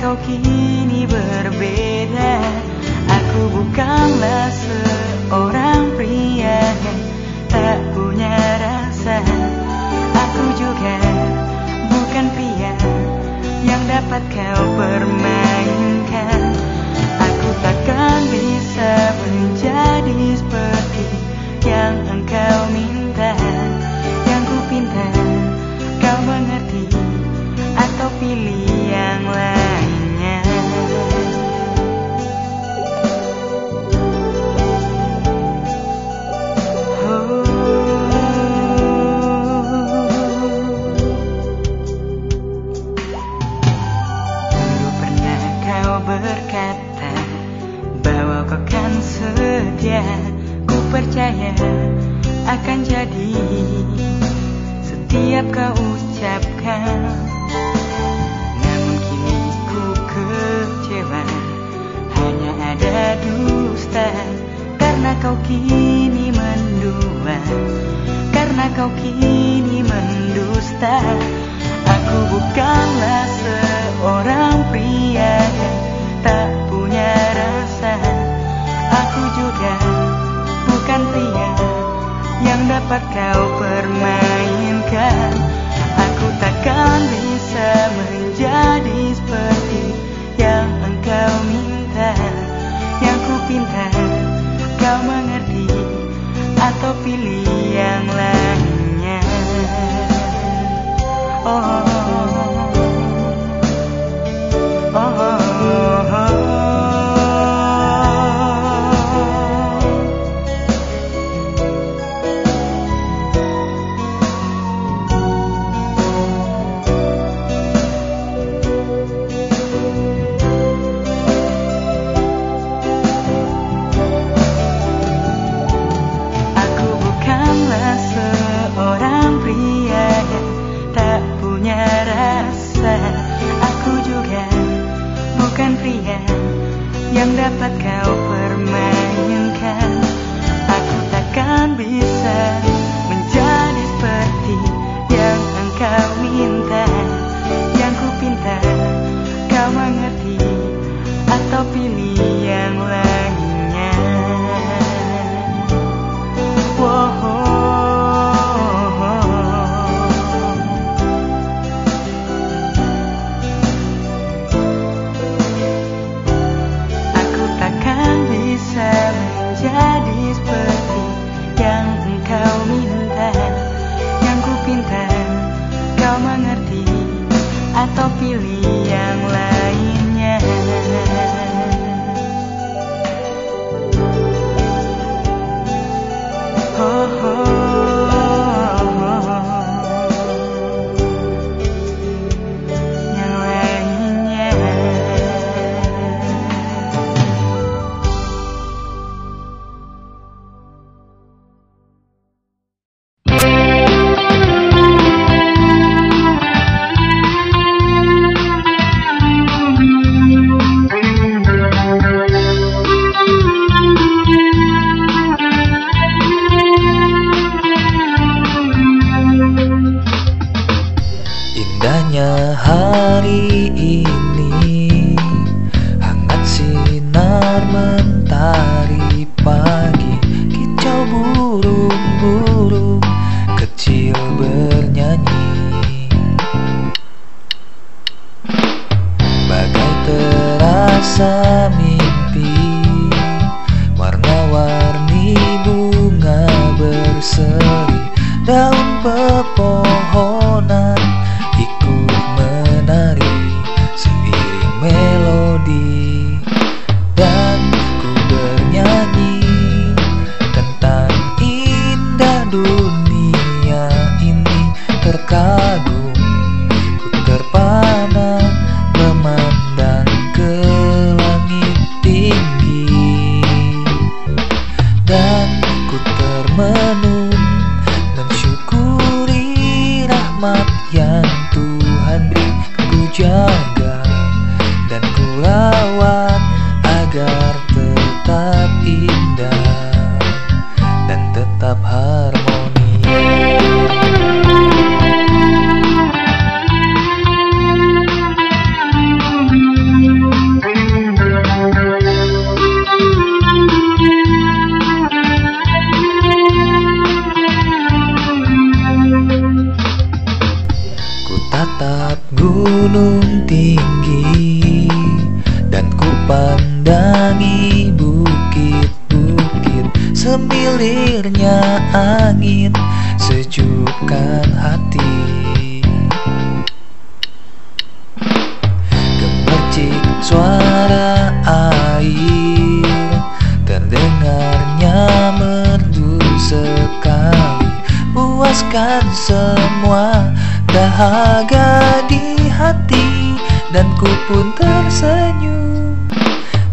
kau kini berbeda. Aku bukanlah seorang pria yang tak punya rasa. Aku juga bukan pria yang dapat kau permainkan. Aku takkan bisa akan jadi setiap kau ucapkan. Namun kini ku kecewa hanya ada dusta. Karena kau kini mendua Karena kau kini mendusta. Aku bukanlah seorang pria yang tak yang dapat kau Terkagum Ku terpana memandang ke langit tinggi. Dan ku termenung mensyukuri rahmat yang Tuhan beri Ku jaga. Dan ku rawat agar tetap indah dan tetap harmoni pandangi bukit-bukit Semilirnya angin sejukkan hati. Gemercik suara air Terdengarnya merdu sekali. Puaskan semua dahaga di hati Dan ku pun tersenyum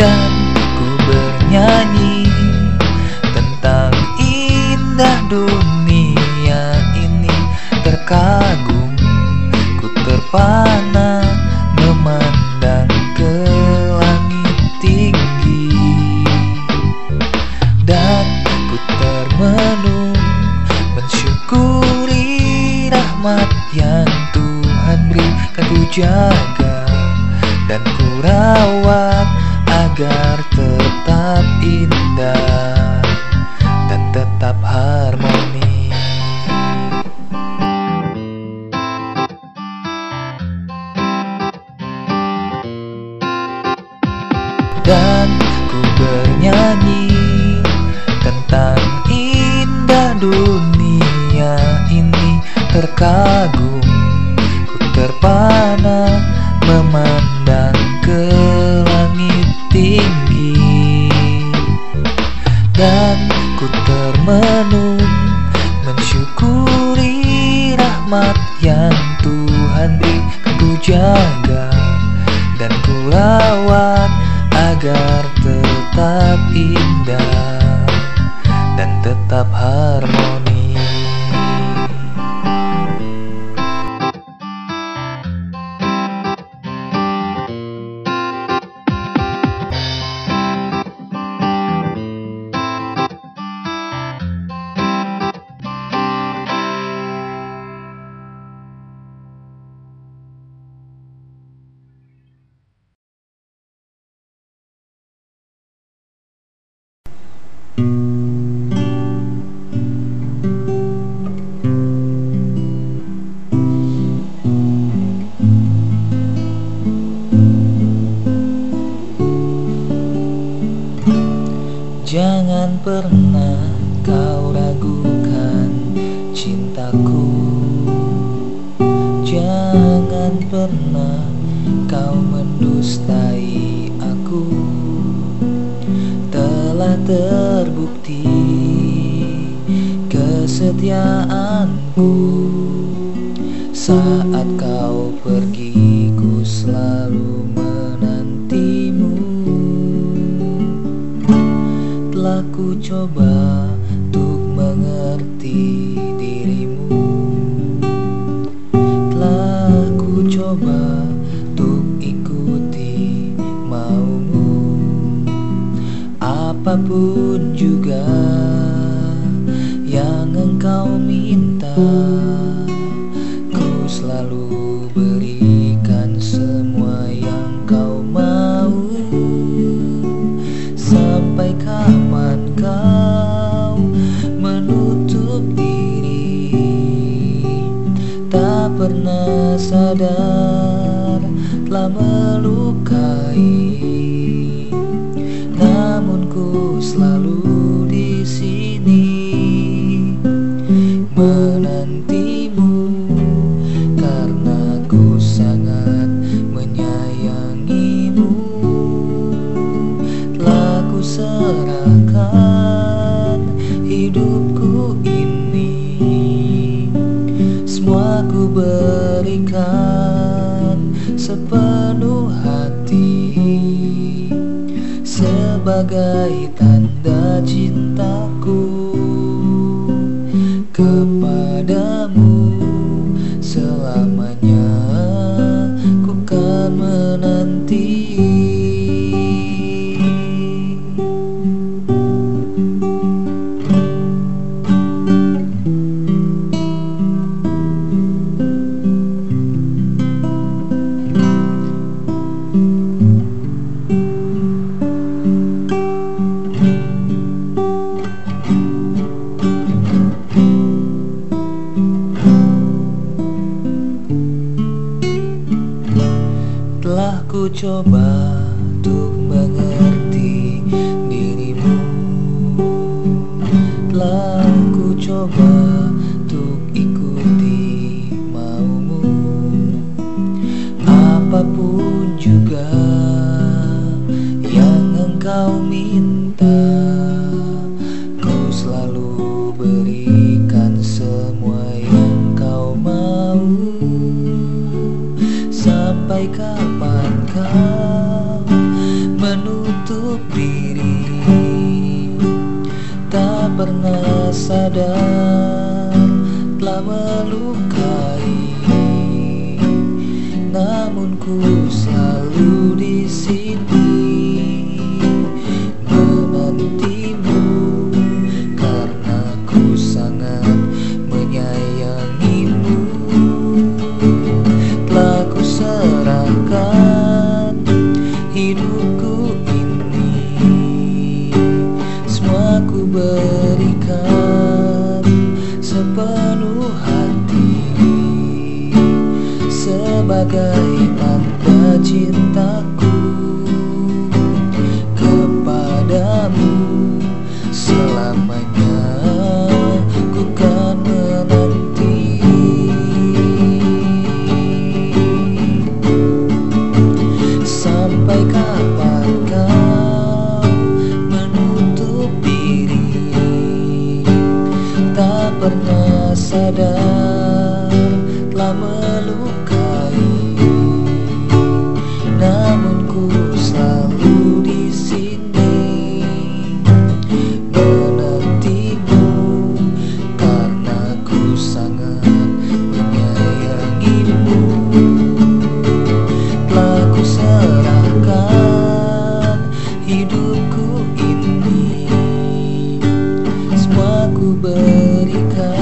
Dan ku bernyanyi Tentang indah dunia ini. Terkagum Ku terpana memandang ke langit tinggi. Dan ku termenung mensyukuri rahmat yang Tuhan berikan. Ku jaga dunia ini terkagum ku terpana memandang ke langit tinggi. Dan ku termenung mensyukuri rahmat yang Tuhan berikan ku jaga. Dan ku rawat agar tetap indah dan tetap harmoni. Jangan pernah kau ragukan cintaku? Jangan pernah kau mendustai aku. Telah terbukti kesetiaanku. Saat kau pergi ku selalu ku coba Sampai kapan kau menutup diri? Tak pernah sadar telah melukai sepenuh hati. Sebagai tanda cintaku Kepadamu selamanya coba di sini. Menantimu Karena ku sangat menyayangimu. Telah ku serahkan hidupku ini. Semua ku berikan sepenuh hati Sebagai cintaku Kepadamu. Selamanya ku kan menanti. Sampai kapan kau menutup diri? Tak pernah sadar telah melukai berikan